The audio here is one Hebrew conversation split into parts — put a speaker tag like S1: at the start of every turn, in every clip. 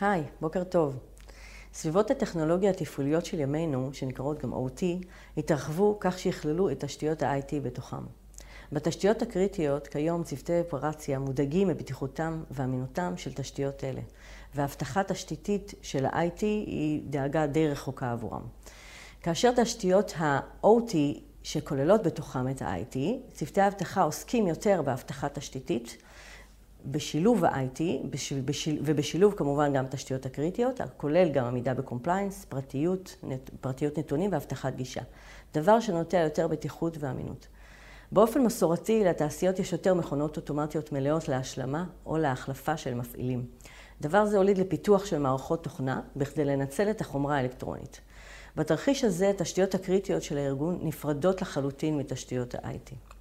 S1: היי, בוקר טוב. סביבות הטכנולוגיה התפעוליות של ימינו, שנקראות גם OT, התרחבו כך שיכללו את תשתיות ה-IT בתוכם. בתשתיות הקריטיות, כיום צוותי אופרציה מודאגים מבטיחותם ואמינותם של תשתיות אלה, והבטחה תשתיתית של ה-IT היא דאגה די רחוקה עבורם. כאשר תשתיות ה-OT שכוללות בתוכם את ה-IT, צוותי האבטחה עוסקים יותר באבטחה תשתיתית, בשילוב ה-IT ובשילוב כמובן גם תשתיות הקריטיות, כולל גם עמידה ב compliance, פרטיות, פרטיות נתונים ואבטחת גישה. דבר שנותן יותר בטיחות ואמינות. באופן מסורתי לתעשיות יש יותר מכונות אוטומטיות מלאות להשלמה או להחלפה של מפעילים. דבר זה הוליד לפיתוח של מערכות תוכנה בכדי לנצל את החומרה האלקטרונית. בתרחיש הזה, תשתיות הקריטיות של הארגון נפרדות לחלוטין מתשתיות ה-IT.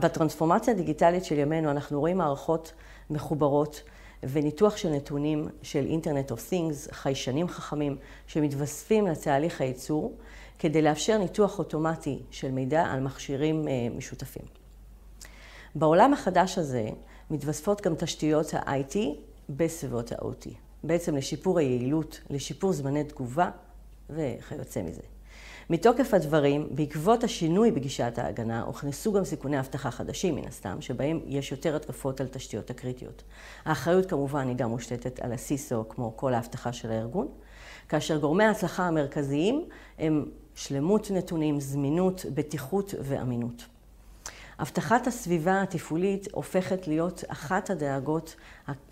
S1: בטרנספורמציה הדיגיטלית של ימינו אנחנו רואים מערכות מחוברות וניתוח של נתונים של אינטרנט of Things, חיישנים חכמים, שמתווספים לתהליך הייצור, כדי לאפשר ניתוח אוטומטי של מידע על מכשירים אה, משותפים. בעולם החדש הזה מתווספות גם תשתיות ה-IT בסביבות ה-OT, בעצם לשיפור היעילות, לשיפור זמני תגובה וכיוצא מזה. מתוקף הדברים, בעקבות השינוי בגישת ההגנה, הוכנסו גם סיכוני אבטחה חדשים מן הסתם, שבהם יש יותר התקפות על תשתיות הקריטיות. האחריות כמובן היא גם מושתתת על הסיסו, כמו כל האבטחה של הארגון, כאשר גורמי ההצלחה המרכזיים הם שלמות נתונים, זמינות, בטיחות ואמינות. אבטחת הסביבה התפעולית הופכת להיות אחת הדאגות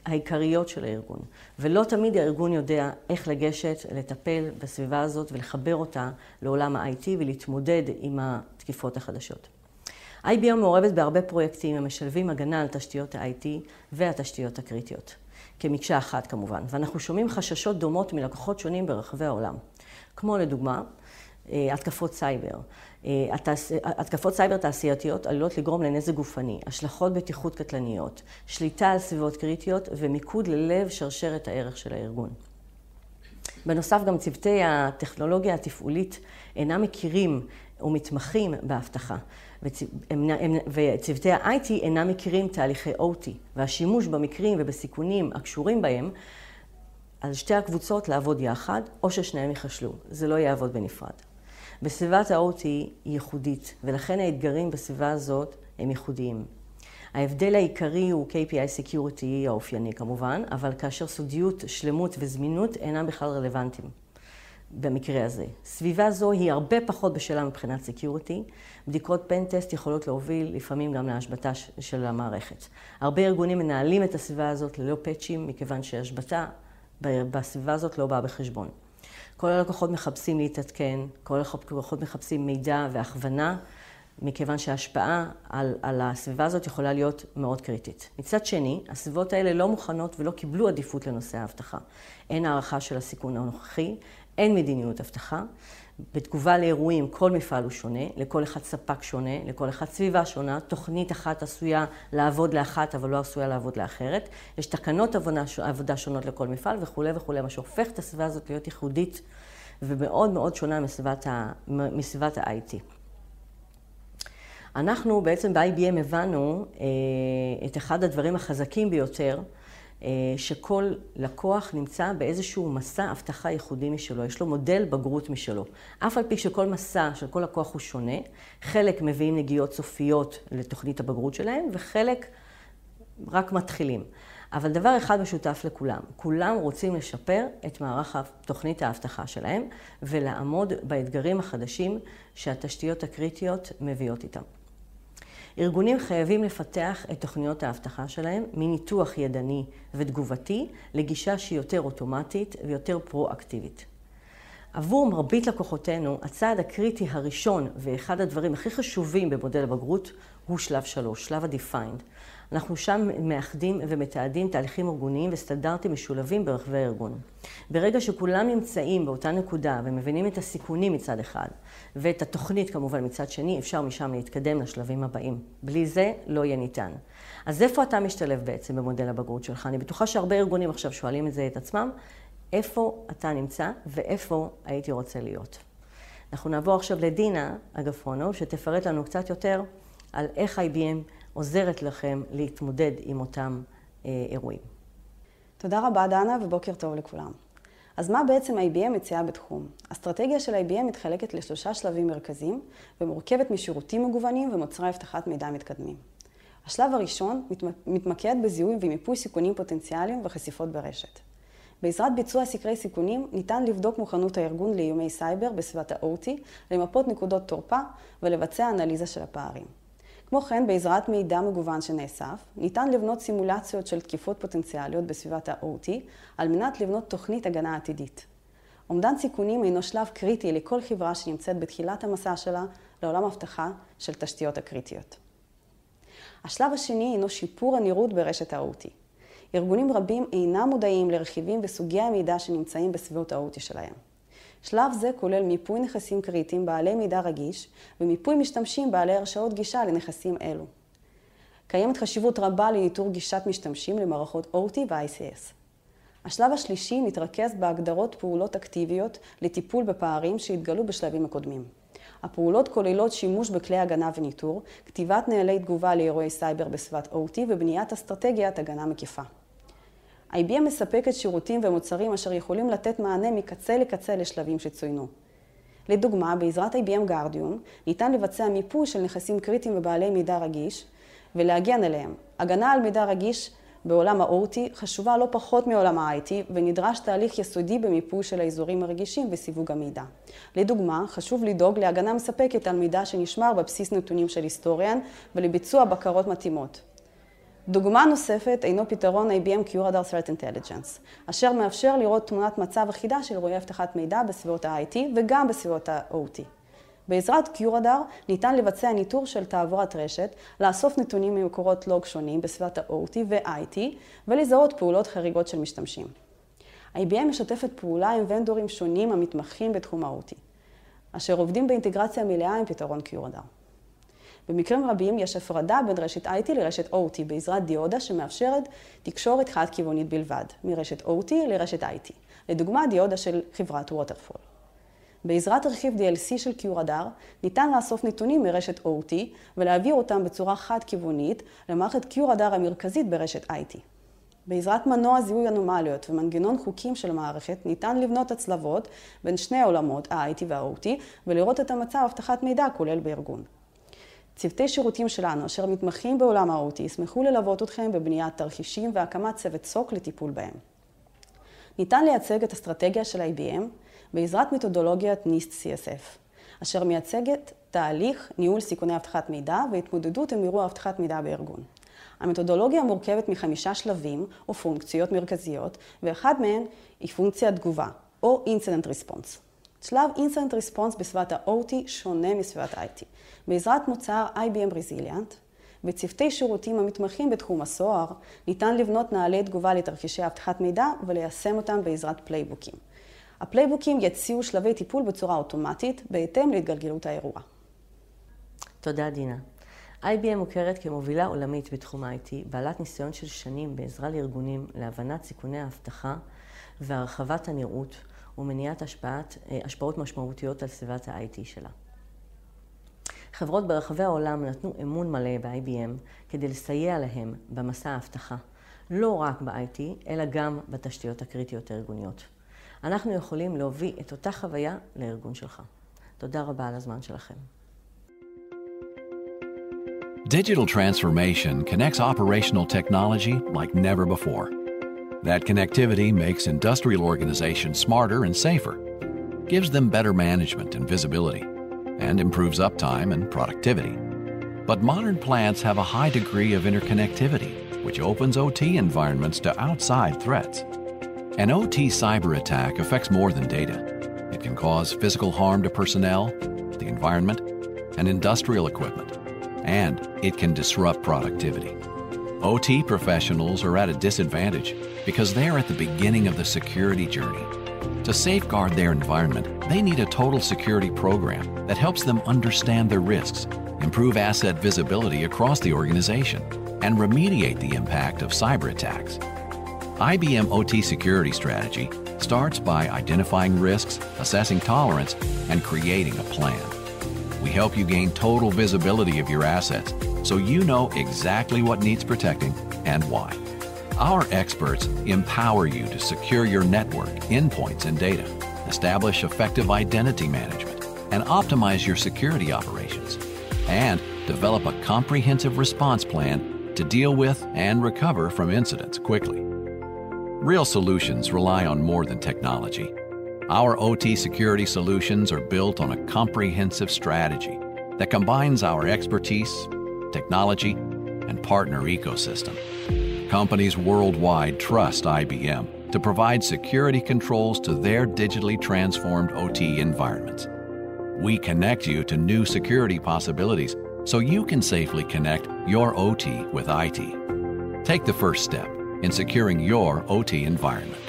S1: העיקריות של הארגון, ולא תמיד הארגון יודע איך לגשת, לטפל בסביבה הזאת ולחבר אותה לעולם ה-IT ולהתמודד עם התקיפות החדשות. IBM מעורבת בהרבה פרויקטים המשלבים הגנה על תשתיות ה-IT והתשתיות הקריטיות, כמקשה אחת כמובן, ואנחנו שומעים חששות דומות מלקוחות שונים ברחבי העולם, כמו לדוגמה, התקפות סייבר. אה, התקפות סייבר תעשייתיות עלולות לגרום לנזק גופני, השלכות בטיחות קטלניות, שליטה על סביבות קריטיות ומיקוד ללב שרשרת הערך של הארגון. בנוסף, גם צוותי הטכנולוגיה התפעולית אינם מכירים או מתמחים באבטחה, וצוותי ה-IT אינם מכירים תהליכי OT, והשימוש במקרים ובסיכונים הקשורים בהם, על שתי הקבוצות לעבוד יחד, או ששניהם ייכשלו. זה לא יעבוד בנפרד. בסביבת ה-OT היא ייחודית, ולכן האתגרים בסביבה הזאת הם ייחודיים. ההבדל העיקרי הוא KPI Security האופייני כמובן, אבל כאשר סודיות, שלמות וזמינות אינם בכלל רלוונטיים במקרה הזה. סביבה זו היא הרבה פחות בשלה מבחינת Security. בדיקות פנטסט יכולות להוביל לפעמים גם להשבתה של המערכת. הרבה ארגונים מנהלים את הסביבה הזאת ללא פאצ'ים, מכיוון שהשבתה בסביבה הזאת לא באה בחשבון. כל הלקוחות מחפשים להתעדכן, כל הלקוחות מחפשים מידע והכוונה, מכיוון שההשפעה על, על הסביבה הזאת יכולה להיות מאוד קריטית. מצד שני, הסביבות האלה לא מוכנות ולא קיבלו עדיפות לנושא האבטחה. אין הערכה של הסיכון הנוכחי, אין מדיניות אבטחה, בתגובה לאירועים כל מפעל הוא שונה, לכל אחד ספק שונה, לכל אחד סביבה שונה, תוכנית אחת עשויה לעבוד לאחת אבל לא עשויה לעבוד לאחרת, יש תקנות עבודה, שונות לכל מפעל וכולי וכולי, מה שהופך את הסביבה הזאת להיות ייחודית ומאוד מאוד שונה מסביבת ה-IT. אנחנו בעצם ב-IBM הבנו אה, את אחד הדברים החזקים ביותר שכל לקוח נמצא באיזשהו מסע אבטחה ייחודי משלו, יש לו מודל בגרות משלו. אף על פי שכל מסע של כל לקוח הוא שונה, חלק מביאים נגיעות סופיות לתוכנית הבגרות שלהם, וחלק רק מתחילים. אבל דבר אחד משותף לכולם, כולם רוצים לשפר את מערך תוכנית האבטחה שלהם ולעמוד באתגרים החדשים שהתשתיות הקריטיות מביאות איתם. ארגונים חייבים לפתח את תוכניות האבטחה שלהם מניתוח ידני ותגובתי לגישה שהיא יותר אוטומטית ויותר פרו-אקטיבית. עבור מרבית לקוחותינו, הצעד הקריטי הראשון ואחד הדברים הכי חשובים במודל הבגרות הוא שלב שלוש, שלב ה-defined. אנחנו שם מאחדים ומתעדים תהליכים ארגוניים וסטנדרטים משולבים ברחבי הארגון. ברגע שכולם נמצאים באותה נקודה ומבינים את הסיכונים מצד אחד, ואת התוכנית כמובן מצד שני, אפשר משם להתקדם לשלבים הבאים. בלי זה לא יהיה ניתן. אז איפה אתה משתלב בעצם במודל הבגרות שלך? אני בטוחה שהרבה ארגונים עכשיו שואלים את זה את עצמם, איפה אתה נמצא ואיפה הייתי רוצה להיות. אנחנו נעבור עכשיו לדינה אגפונו, שתפרט לנו קצת יותר על איך IBM עוזרת לכם להתמודד עם אותם אה, אירועים.
S2: תודה רבה דנה ובוקר טוב לכולם. אז מה בעצם IBM מציעה בתחום? אסטרטגיה של IBM מתחלקת לשלושה שלבים מרכזיים ומורכבת משירותים מגוונים ומוצרי אבטחת מידע מתקדמים. השלב הראשון מתמקד בזיהוי ומיפוי סיכונים פוטנציאליים וחשיפות ברשת. בעזרת ביצוע סקרי סיכונים ניתן לבדוק מוכנות הארגון לאיומי סייבר בסביבת ה-OT, למפות נקודות תורפה ולבצע אנליזה של הפערים. כמו כן, בעזרת מידע מגוון שנאסף, ניתן לבנות סימולציות של תקיפות פוטנציאליות בסביבת ה-OT, על מנת לבנות תוכנית הגנה עתידית. אומדן סיכונים אינו שלב קריטי לכל חברה שנמצאת בתחילת המסע שלה לעולם אבטחה של תשתיות הקריטיות. השלב השני הינו שיפור הנראות ברשת ה-OT. ארגונים רבים אינם מודעים לרכיבים וסוגי המידע שנמצאים בסביבות ה-OT שלהם. שלב זה כולל מיפוי נכסים קריטיים בעלי מידע רגיש ומיפוי משתמשים בעלי הרשאות גישה לנכסים אלו. קיימת חשיבות רבה לניטור גישת משתמשים למערכות OT ו-ICS. השלב השלישי מתרכז בהגדרות פעולות אקטיביות לטיפול בפערים שהתגלו בשלבים הקודמים. הפעולות כוללות שימוש בכלי הגנה וניטור, כתיבת נהלי תגובה לאירועי סייבר בסביבת OT ובניית אסטרטגיית הגנה מקיפה. IBM מספקת שירותים ומוצרים אשר יכולים לתת מענה מקצה לקצה לשלבים שצוינו. לדוגמה, בעזרת IBM גרדיום ניתן לבצע מיפוי של נכסים קריטיים ובעלי מידע רגיש ולהגן עליהם. הגנה על מידע רגיש בעולם ה-OT חשובה לא פחות מעולם ה-IT ונדרש תהליך יסודי במיפוי של האזורים הרגישים וסיווג המידע. לדוגמה, חשוב לדאוג להגנה מספקת על מידע שנשמר בבסיס נתונים של היסטוריאן ולביצוע בקרות מתאימות. דוגמה נוספת אינו פתרון IBM QRadar Threat Intelligence, אשר מאפשר לראות תמונת מצב אחידה של אירועי אבטחת מידע בסביבות ה-IT וגם בסביבות ה-OT. בעזרת QRadar ניתן לבצע ניטור של תעבורת רשת, לאסוף נתונים ממקורות לוג שונים בסביבת ה-OT ו-IT ולזהות פעולות חריגות של משתמשים. IBM משתפת פעולה עם ונדורים שונים המתמחים בתחום ה-OT, אשר עובדים באינטגרציה מלאה עם פתרון QRadar. במקרים רבים יש הפרדה בין רשת IT לרשת OT בעזרת דיודה שמאפשרת תקשורת חד-כיוונית בלבד, מרשת OT לרשת IT. לדוגמה, דיודה של חברת ווטרפול. בעזרת רכיב DLC של QRadar ניתן לאסוף נתונים מרשת OT ולהעביר אותם בצורה חד-כיוונית למערכת QRadar המרכזית ברשת IT. בעזרת מנוע זיהוי אנומליות ומנגנון חוקים של המערכת ניתן לבנות הצלבות בין שני העולמות, ה-IT וה-OT, ולראות את המצב אבטחת מידע כולל בארגון. צוותי שירותים שלנו, אשר מתמחים בעולם ה-OT, ישמחו ללוות אתכם בבניית תרחישים והקמת צוות סוק לטיפול בהם. ניתן לייצג את אסטרטגיה של IBM בעזרת מתודולוגיית NIST CSF, אשר מייצגת תהליך ניהול סיכוני אבטחת מידע והתמודדות עם אירוע אבטחת מידע בארגון. המתודולוגיה מורכבת מחמישה שלבים או פונקציות מרכזיות, ואחד מהן היא פונקציית תגובה, או Incident Response. שלב Incident Response בסביבת ה-OT שונה מסביבת ה-IT. בעזרת מוצר IBM Resilient וצוותי שירותים המתמחים בתחום הסוהר, ניתן לבנות נהלי תגובה לתרחישי אבטחת מידע וליישם אותם בעזרת playbook ים. ה playbook ים יציעו שלבי טיפול בצורה אוטומטית, בהתאם להתגלגלות האירוע.
S1: תודה, דינה. IBM מוכרת כמובילה עולמית בתחום ה-IT, בעלת ניסיון של שנים בעזרה לארגונים להבנת סיכוני האבטחה והרחבת הנראות ומניעת השפעת, אה, השפעות משמעותיות על סביבת ה-IT שלה. חברות ברחבי העולם נתנו אמון מלא ב-IBM כדי לסייע להם במסע האבטחה, לא רק ב-IT, אלא גם בתשתיות הקריטיות הארגוניות. אנחנו יכולים להוביל את אותה חוויה לארגון שלך. תודה רבה על הזמן שלכם.
S3: Digital transformation connects operational technology like never before. That connectivity makes industrial organizations smarter and safer, gives them better management and visibility, and improves uptime and productivity. But modern plants have a high degree of interconnectivity, which opens OT environments to outside threats. An OT cyber attack affects more than data. It can cause physical harm to personnel, the environment, and industrial equipment, and it can disrupt productivity. OT professionals are at a disadvantage because they are at the beginning of the security journey. To safeguard their environment, they need a total security program that helps them understand their risks, improve asset visibility across the organization, and remediate the impact of cyber attacks. IBM OT security strategy starts by identifying risks, assessing tolerance, and creating a plan. We help you gain total visibility of your assets so you know exactly what needs protecting and why. Our experts empower you to secure your network, endpoints, and data, establish effective identity management, and optimize your security operations, and develop a comprehensive response plan to deal with and recover from incidents quickly. Real solutions rely on more than technology. Our OT security solutions are built on a comprehensive strategy that combines our expertise, technology, and partner ecosystem. Companies worldwide trust IBM to provide security controls to their digitally transformed OT environments. We connect you to new security possibilities so you can safely connect your OT with IT. Take the first step in securing your OT environment.